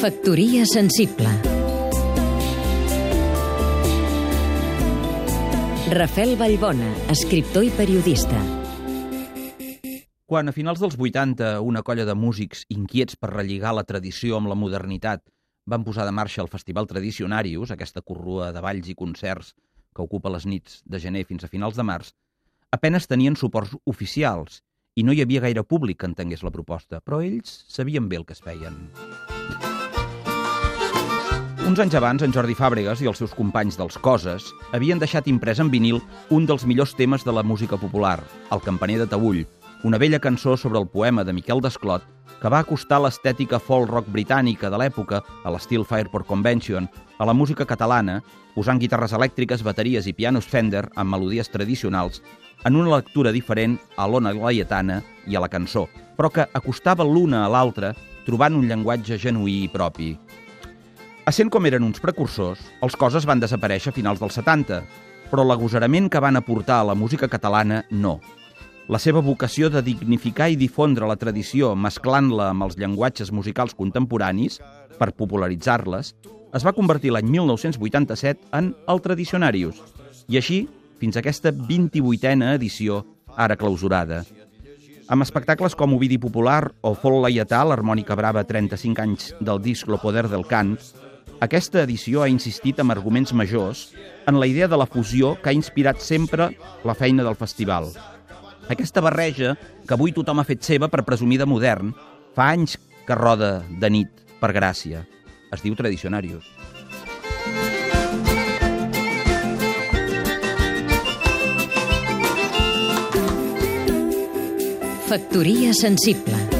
Factoria sensible Rafel Vallbona, escriptor i periodista. Quan a finals dels 80 una colla de músics inquiets per relligar la tradició amb la modernitat van posar de marxa el Festival Tradicionarius, aquesta corrua de balls i concerts que ocupa les nits de gener fins a finals de març, apenes tenien suports oficials i no hi havia gaire públic que entengués la proposta, però ells sabien bé el que es feien. Uns anys abans, en Jordi Fàbregas i els seus companys dels Coses havien deixat imprès en vinil un dels millors temes de la música popular, El campaner de Taüll, una vella cançó sobre el poema de Miquel Desclot que va acostar l'estètica folk rock britànica de l'època, a l'estil Fireport Convention, a la música catalana, posant guitarres elèctriques, bateries i pianos Fender amb melodies tradicionals, en una lectura diferent a l'ona laietana i a la cançó, però que acostava l'una a l'altra trobant un llenguatge genuí i propi. Essent com eren uns precursors, els coses van desaparèixer a finals dels 70, però l'agosarament que van aportar a la música catalana no. La seva vocació de dignificar i difondre la tradició mesclant-la amb els llenguatges musicals contemporanis, per popularitzar-les, es va convertir l'any 1987 en el Tradicionarius, i així fins a aquesta 28a edició, ara clausurada. Amb espectacles com Ovidi Popular o Fol Laietà, l'harmònica brava 35 anys del disc Lo Poder del Cant, aquesta edició ha insistit amb arguments majors en la idea de la fusió que ha inspirat sempre la feina del festival. Aquesta barreja, que avui tothom ha fet seva per presumir de modern, fa anys que roda de nit per gràcia. Es diu Tradicionarius. Factoria sensible